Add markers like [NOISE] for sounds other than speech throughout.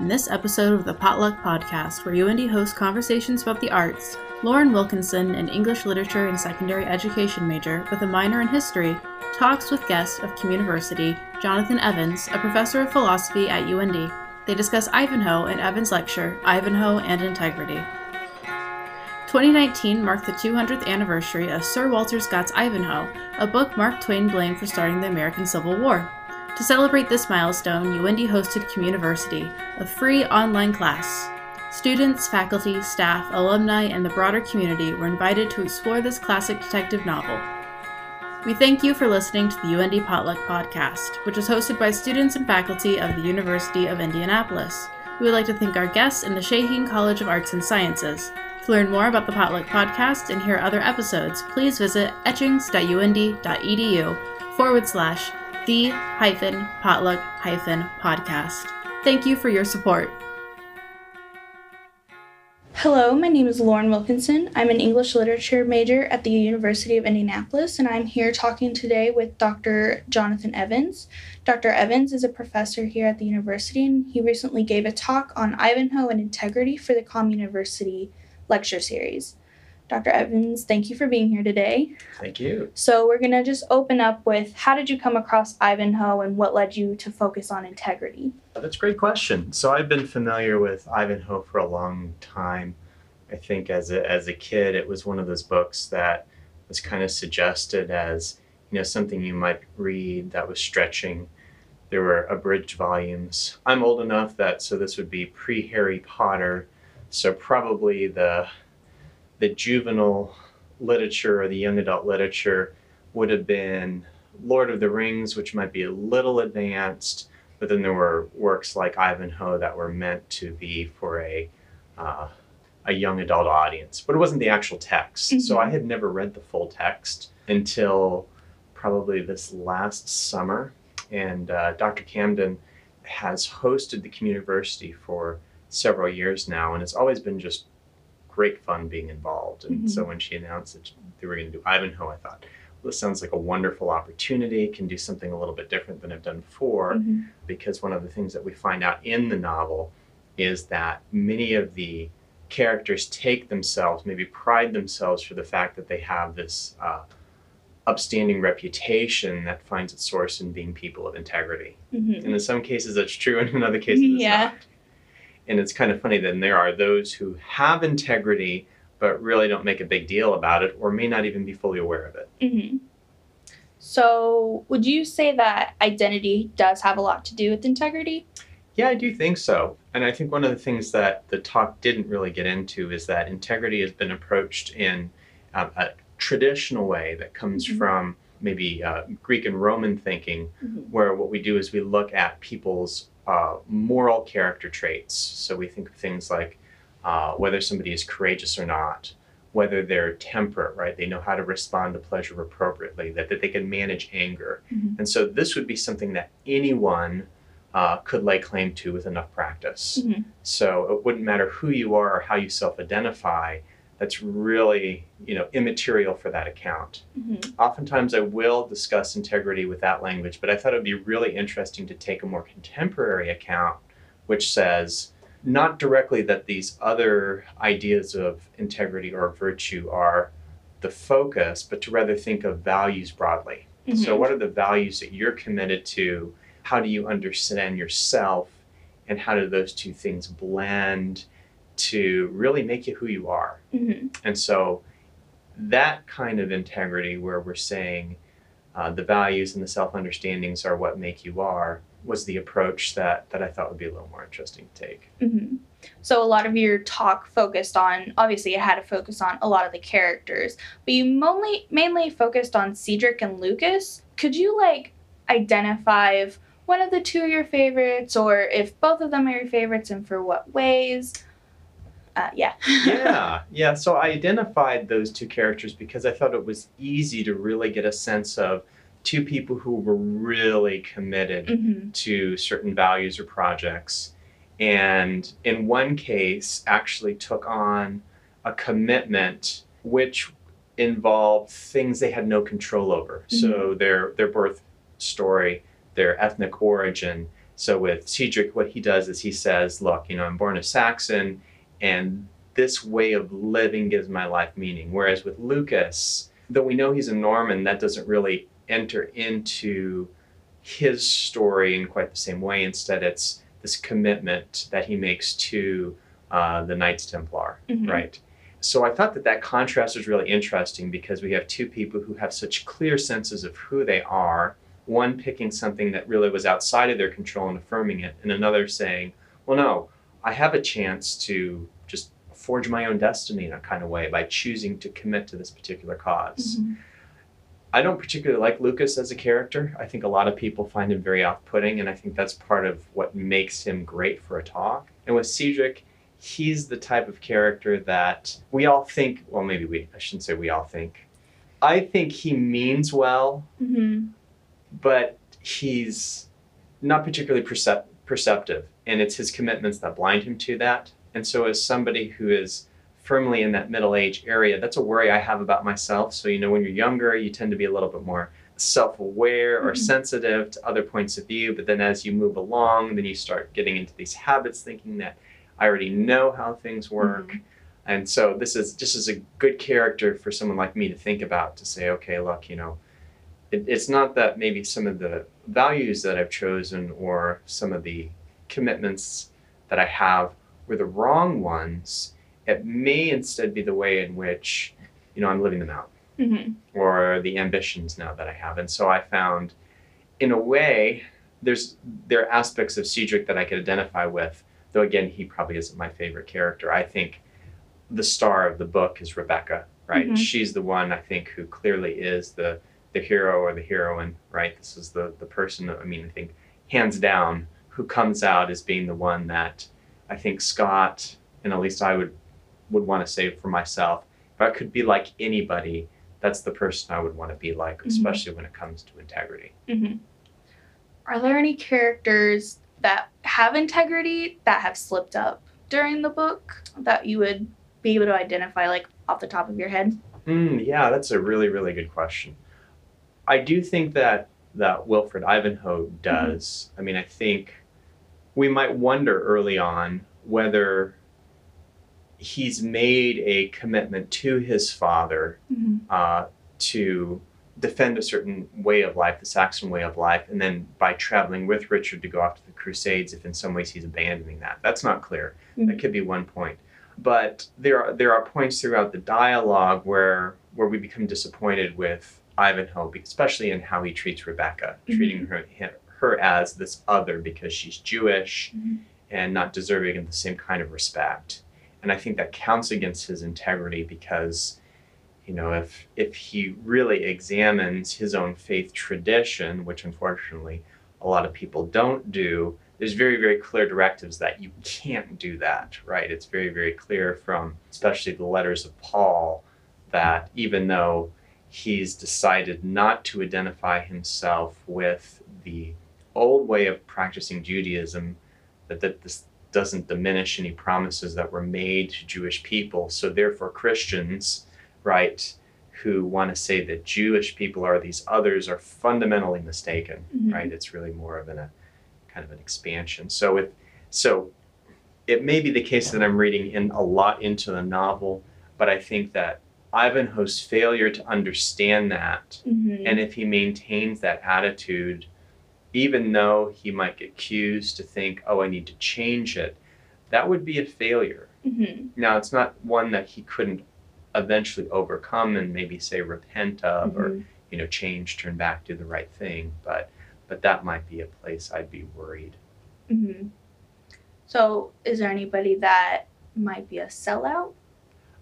In this episode of the Potluck Podcast, where UIndy hosts conversations about the arts, Lauren Wilkinson, an English literature and secondary education major with a minor in history, talks with guest of Communiversity, Jonathan Evans, a professor of philosophy at UIndy. They discuss Ivanhoe in Evans' lecture, Ivanhoe and Integrity. 2019 marked the 200th anniversary of Sir Walter Scott's Ivanhoe, a book Mark Twain blamed for starting the American Civil War. To celebrate this milestone, UIndy hosted Communiversity, a free online class. Students, faculty, staff, alumni, and the broader community were invited to explore this classic detective novel. We thank you for listening to the UIndy Potluck Podcast, which is hosted by students and faculty of the University of Indianapolis. We would like to thank our guests in the Shaheen College of Arts and Sciences. To learn more about the Potluck Podcast and hear other episodes, please visit etchings.uindy.edu forward slash the hyphen potluck hyphen podcast. Thank you for your support. Hello, my name is Lauren Wilkinson. I'm an English literature major at the University of Indianapolis, and I'm here talking today with Dr. Jonathan Evans. Dr. Evans is a professor here at the university, and he recently gave a talk on Ivanhoe and integrity for the Communiversity lecture series. Dr. Evans, thank you for being here today. Thank you. So, we're going to just open up with how did you come across Ivanhoe and what led you to focus on integrity? That's a great question. So, I've been familiar with Ivanhoe for a long time. I think as a, as a kid, it was one of those books that was kind of suggested as you know something you might read that was stretching. There were abridged volumes. I'm old enough that so this would be pre Harry Potter, so probably the the juvenile literature or the young adult literature would have been Lord of the Rings, which might be a little advanced, but then there were works like Ivanhoe that were meant to be for a uh, a young adult audience, but it wasn't the actual text. Mm-hmm. So I had never read the full text until probably this last summer, and uh, Dr. Camden has hosted the Communiversity for several years now, and it's always been just great fun being involved. And mm-hmm. so when she announced that they were going to do Ivanhoe, I thought, well, this sounds like a wonderful opportunity. Can do something a little bit different than I've done before. Mm-hmm. Because one of the things that we find out in the novel is that many of the characters take themselves, maybe pride themselves for the fact that they have this uh, upstanding reputation that finds its source in being people of integrity. Mm-hmm. And in some cases that's true, and in other cases yeah. it's not. And it's kind of funny that there are those who have integrity but really don't make a big deal about it or may not even be fully aware of it. Mm-hmm. So, would you say that identity does have a lot to do with integrity? Yeah, I do think so. And I think one of the things that the talk didn't really get into is that integrity has been approached in um, a traditional way that comes mm-hmm. from maybe uh, Greek and Roman thinking, mm-hmm. where what we do is we look at people's uh, moral character traits. So we think of things like uh, whether somebody is courageous or not, whether they're temperate, right? They know how to respond to pleasure appropriately, that, that they can manage anger. Mm-hmm. And so this would be something that anyone uh, could lay claim to with enough practice. Mm-hmm. So it wouldn't matter who you are or how you self identify that's really you know immaterial for that account. Mm-hmm. Oftentimes, I will discuss integrity with that language, but I thought it would be really interesting to take a more contemporary account, which says not directly that these other ideas of integrity or virtue are the focus, but to rather think of values broadly. Mm-hmm. So, what are the values that you're committed to? How do you understand yourself? And how do those two things blend? To really make you who you are. Mm-hmm. And so that kind of integrity, where we're saying uh, the values and the self understandings are what make you are, was the approach that, that I thought would be a little more interesting to take. Mm-hmm. So a lot of your talk focused on obviously it had to focus on a lot of the characters, but you mainly mainly focused on Cedric and Lucas. Could you like identify if one of the two are your favorites or if both of them are your favorites and for what ways? Uh, yeah. yeah, [LAUGHS] yeah. So I identified those two characters because I thought it was easy to really get a sense of two people who were really committed mm-hmm. to certain values or projects. And in one case, actually took on a commitment which involved things they had no control over. Mm-hmm. So their their birth story, their ethnic origin, So with Cedric, what he does is he says, Look, you know, I'm born a Saxon, and this way of living gives my life meaning. Whereas with Lucas, though we know he's a Norman, that doesn't really enter into his story in quite the same way. Instead, it's this commitment that he makes to uh, the Knights Templar, Mhm. right? So I thought that that contrast was really interesting because we have two people who have such clear senses of who they are. One picking something that really was outside of their control and affirming it, and another saying, "Well, no, I have a chance to just forge my own destiny in a kind of way by choosing to commit to this particular because Mhm. I don't particularly like Lucas as a character. I think a lot of people find him very off putting, and I think that's part of what makes him great for a talk. And with Cedric, he's the type of character that we all think, well, maybe we, I shouldn't say we all think. I think he means well, Mhm. but he's not particularly percep- perceptive, and it's his commitments that blind him to that. And so, as somebody who is firmly in that middle age area, that's a worry I have about myself. So, you know, when you're younger, you tend to be a little bit more self aware or Mhm. sensitive to other points of view. But then as you move along, then you start getting into these habits, thinking that I already know how things work. And so this is just as a good character for someone like me to think about to say, okay, look, you know, it, it's not that maybe some of the values that I've chosen or some of the commitments that I have were the wrong ones. It may instead be the way in which, you know, I'm living them out Mhm. or the ambitions now that I have. And so I found, in a way, there's there are aspects of Cedric that I could identify with, though again, he probably isn't my favorite character. I think the star of the book is Rebecca, right? Mhm. She's the one I think who clearly is the the hero or the heroine, right? This is the the person. I mean, I think hands down, who comes out as being the one that I think Scott and at least I would would want to say for myself. If I could be like anybody, that's the person I would want to be like, Mhm. especially when it comes to integrity. Mhm. Are there any characters that have integrity that have slipped up during the book that you would be able to identify, like off the top of your head? Mm, yeah, that's a really, really good question. I do think that that Wilfred Ivanhoe does. I mean, I think we might wonder early on whether he's made a commitment to his father Mm-hmm. uh, to defend a certain way of life, the Saxon way of life, and then by traveling with Richard to go off to the Crusades, if in some ways he's abandoning that. That's not clear. That Mhm. could be one point. But there are there are points throughout the dialogue where where we become disappointed with Ivanhoe, especially in how he treats Rebecca, Mhm. treating her her as this other because she's Jewish Mhm. and not deserving of the same kind of respect. And I think that counts against his integrity because you know if if he really examines his own faith tradition which unfortunately a lot of people don't do there's very very clear directives that you can't do that right it's very very clear from especially the letters of paul that even though he's decided not to identify himself with the old way of practicing judaism that, that this doesn't diminish any promises that were made to jewish people so therefore christians right, who want to say that Jewish people are these others are fundamentally mistaken, Mhm. right? It's really more of an, a kind of an expansion. So it, so it may be the case that I'm reading in a lot into the novel, but I think that Ivanhoe's failure to understand that, Mhm. and if he maintains that attitude, even though he might get cues to think, oh, I need to change it, that would be a failure. Mhm. Now, it's not one that he couldn't eventually overcome and maybe say repent of or Mhm. you know change, turn back, do the right thing. But but that might be a place I'd be worried. Mhm. So, is there anybody that might be a sellout?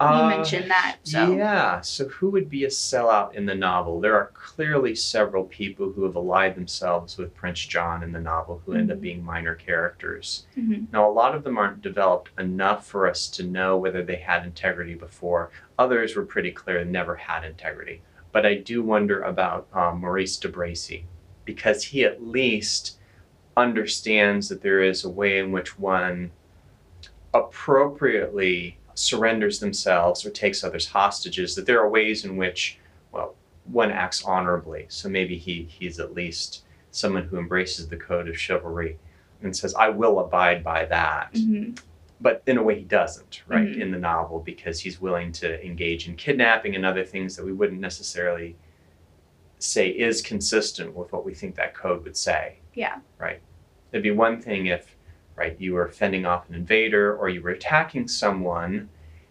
You Uh, mentioned that, so Yeah. So who would be a sellout in the novel? There are clearly several people who have allied themselves with Prince John in the novel who end up Mhm. being minor characters. Mhm. Now, a lot of them aren't developed enough for us to know whether they had integrity before. Others were pretty clear never had integrity. But I do wonder about um, Maurice de Bracy because he at least understands that there is a way in which one appropriately surrenders themselves or takes others hostages, that there are ways in which, well, one acts honorably. So maybe he, he's at least someone who embraces the code of chivalry. and says, I will abide by that. Mhm. But in a way, he doesn't, right, Mhm. in the novel, because he's willing to engage in kidnapping and other things that we wouldn't necessarily say is consistent with what we think that code would say. Yeah. Right. It'd be one thing if, right, you were fending off an invader or you were attacking someone,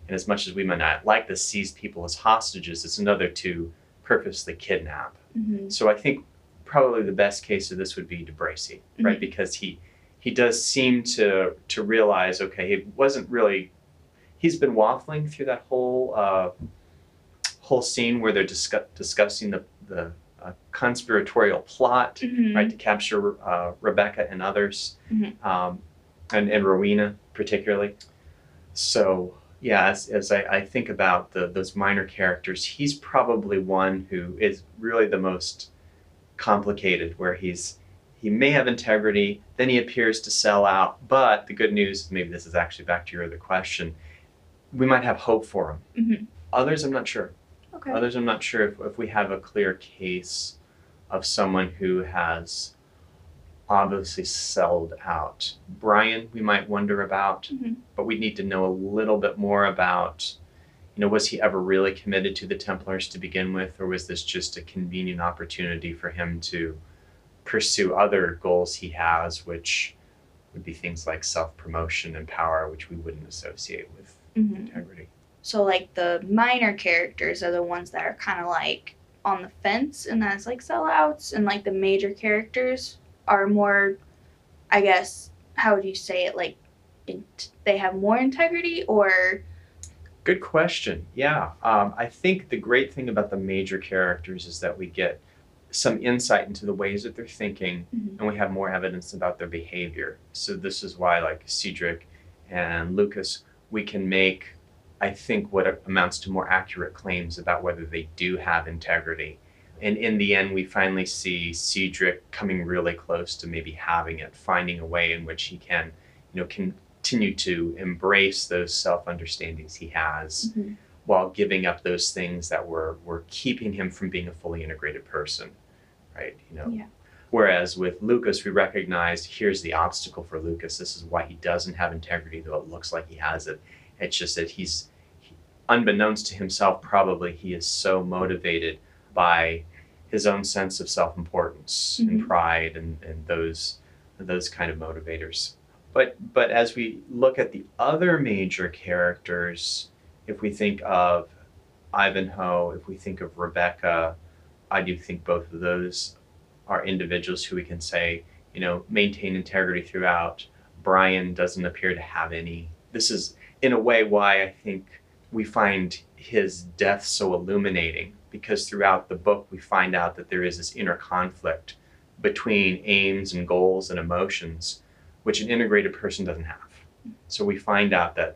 and as much as we might not like to seize people as hostages, it's another to purposely kidnap. Mhm. So I think probably the best case of this would be De Bracy, right? Mhm. Because he he does seem to to realize, okay, he wasn't really. He's been waffling through that whole uh, whole scene where they're discuss, discussing the the uh, conspiratorial plot, Mhm. right, to capture uh, Rebecca and others, Mhm. um, and and Rowena particularly. So yeah, as, as I, I think about the those minor characters, he's probably one who is really the most complicated, where he's he may have integrity, then he appears to sell out. But the good news, maybe this is actually back to your other question, we might have hope for him. Mhm. Others, I'm not sure. Okay. Others, I'm not sure if, if we have a clear case of someone who has obviously sold out. Brian, we might wonder about, Mhm. but we need to know a little bit more about, you know, was he ever really committed to the Templars to begin with, or was this just a convenient opportunity for him to pursue other goals he has, which would be things like self promotion and power, which we wouldn't associate with Mhm. integrity. So like the minor characters are the ones that are kind of like on the fence and that's like sellouts and like the major characters are more I guess how would you say it like in, they have more integrity or Good question. Yeah. Um, I think the great thing about the major characters is that we get some insight into the ways that they're thinking Mhm. and we have more evidence about their behavior. So, this is why, like Cedric and Lucas, we can make, I think, what amounts to more accurate claims about whether they do have integrity. And in the end, we finally see Cedric coming really close to maybe having it, finding a way in which he can, you know, continue to embrace those self understandings he has Mhm. while giving up those things that were, were keeping him from being a fully integrated person. Right? You know. Yeah. Whereas with Lucas, we recognized here's the obstacle for Lucas. This is why he doesn't have integrity, though it looks like he has it. It's just that he's, he, unbeknownst to himself, probably he is so motivated by his own sense of self importance and mm-hmm. pride and, and those those kind of motivators. But but as we look at the other major characters, if we think of Ivanhoe, if we think of Rebecca, I do think both of those are individuals who we can say, you know, maintain integrity throughout. Brian doesn't appear to have any. This is, in a way, why I think we find his death so illuminating because throughout the book we find out that there is this inner conflict between aims and goals and emotions, which an integrated person doesn't have. So we find out that,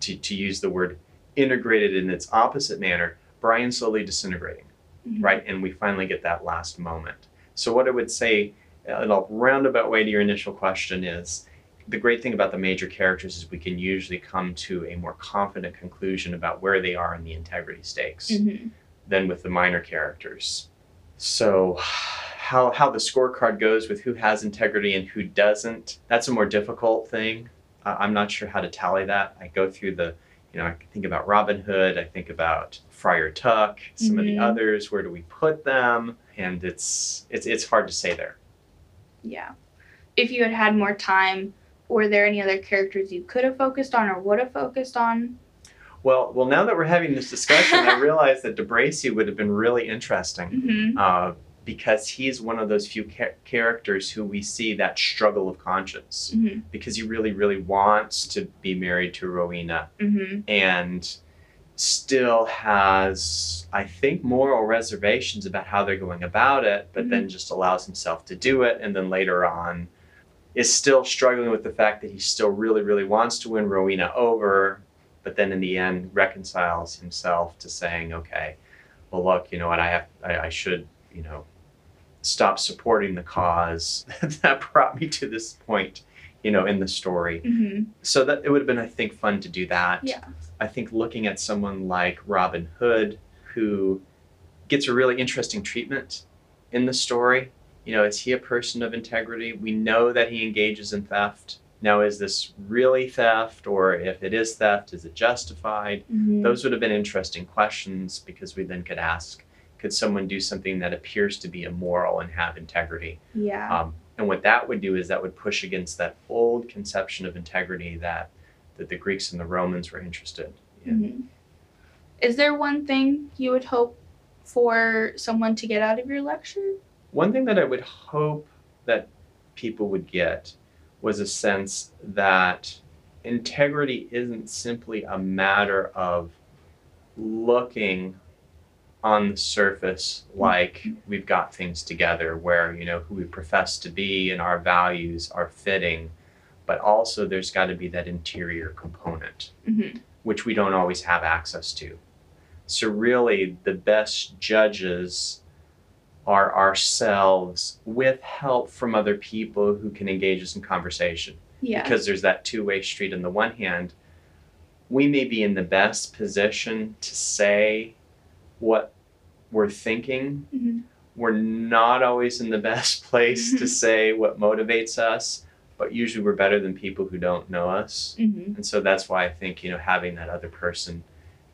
to, to use the word integrated in its opposite manner, Brian's slowly disintegrating Mhm. right? And we finally get that last moment. So, what I would say uh, in a roundabout way to your initial question is the great thing about the major characters is we can usually come to a more confident conclusion about where they are in the integrity stakes Mhm. Than with the minor characters. So, how, how the scorecard goes with who has integrity and who doesn't, that's a more difficult thing. Uh, I'm not sure how to tally that. I go through the, you know, I think about Robin Hood, I think about Friar Tuck, some of the Mhm. others, where do we put them? And it's, it's, it's hard to say there. Yeah. If you had had more time, were there any other characters you could have focused on or would have focused on? Well, well, now that we're having this discussion, I [LAUGHS] realize that De Bracy would have been really interesting. Mm-hmm. uh, because he's one of those few cha- characters who we see that struggle of conscience Mm-hmm. because he really, really wants to be married to Rowena Mm-hmm. and still has, I think, moral reservations about how they're going about it, but then just allows himself to do it. And then later on, is still struggling with the fact that he still really, really wants to win Rowena over, but then in the end reconciles himself to saying, okay, well, look, you know what, I have, I, I should, you know, stop supporting the cause [LAUGHS] that brought me to this point, you know, in the story Mm-hmm. so that it would have been i think fun to do that Yeah. i think looking at someone like robin hood who gets a really interesting treatment in the story you know, is he a person of integrity? We know that he engages in theft. Now, is this really theft, or if it is theft, is it justified? Mhm. Those would have been interesting questions because we then could ask could someone do something that appears to be immoral and have integrity? yeah. Um, and what that would do is that would push against that old conception of integrity that, that the Greeks and the Romans were interested in. Mhm. Is there one thing you would hope for someone to get out of your lecture? One thing that I would hope that people would get was a sense that integrity isn't simply a matter of looking on the surface like we've got things together where you know who we profess to be and our values are fitting but also there's got to be that interior component Mm-hmm. which we don't always have access to. So, really, the best judges are ourselves with help from other people who can engage us in conversation. Yeah. Because there's that two way street. On the one hand, we may be in the best position to say what we're thinking. Mhm. We're not always in the best [LAUGHS] place to say what motivates us, but usually we're better than people who don't know us. Mm-hmm. And so that's why I think, you know, having that other person,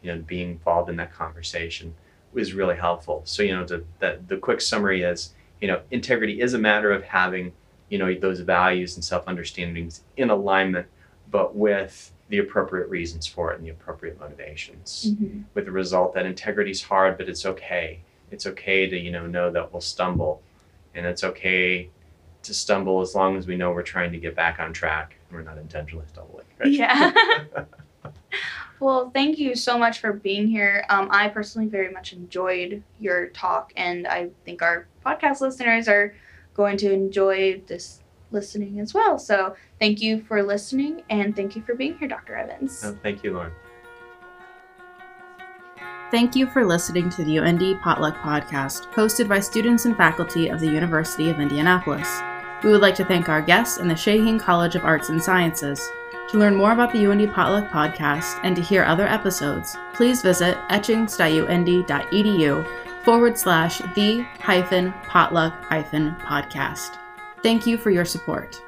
you know, being involved in that conversation was really helpful. So, you know, the, the, the quick summary is, you know, integrity is a matter of having, you know, those values and self understandings in alignment, but with the appropriate reasons for it and the appropriate motivations. Mm-hmm. With the result that integrity is hard, but it's okay. It's okay to, you know, know that we'll stumble. And it's okay to stumble as long as we know we're trying to get back on track and we're not intentionally stumbling. Right? Yeah. [LAUGHS] [LAUGHS] well, thank you so much for being here. Um, I personally very much enjoyed your talk, and I think our podcast listeners are going to enjoy this listening as well. So, thank you for listening, and thank you for being here, Dr. Evans. No, thank you, Lauren. Thank you for listening to the UIndy Potluck Podcast, hosted by students and faculty of the University of Indianapolis. We would like to thank our guests and the Shaheen College of Arts and Sciences. To learn more about the UIndy Potluck Podcast and to hear other episodes, please visit etchings.uindy.edu forward slash the hyphen potluck hyphen podcast. Thank you for your support.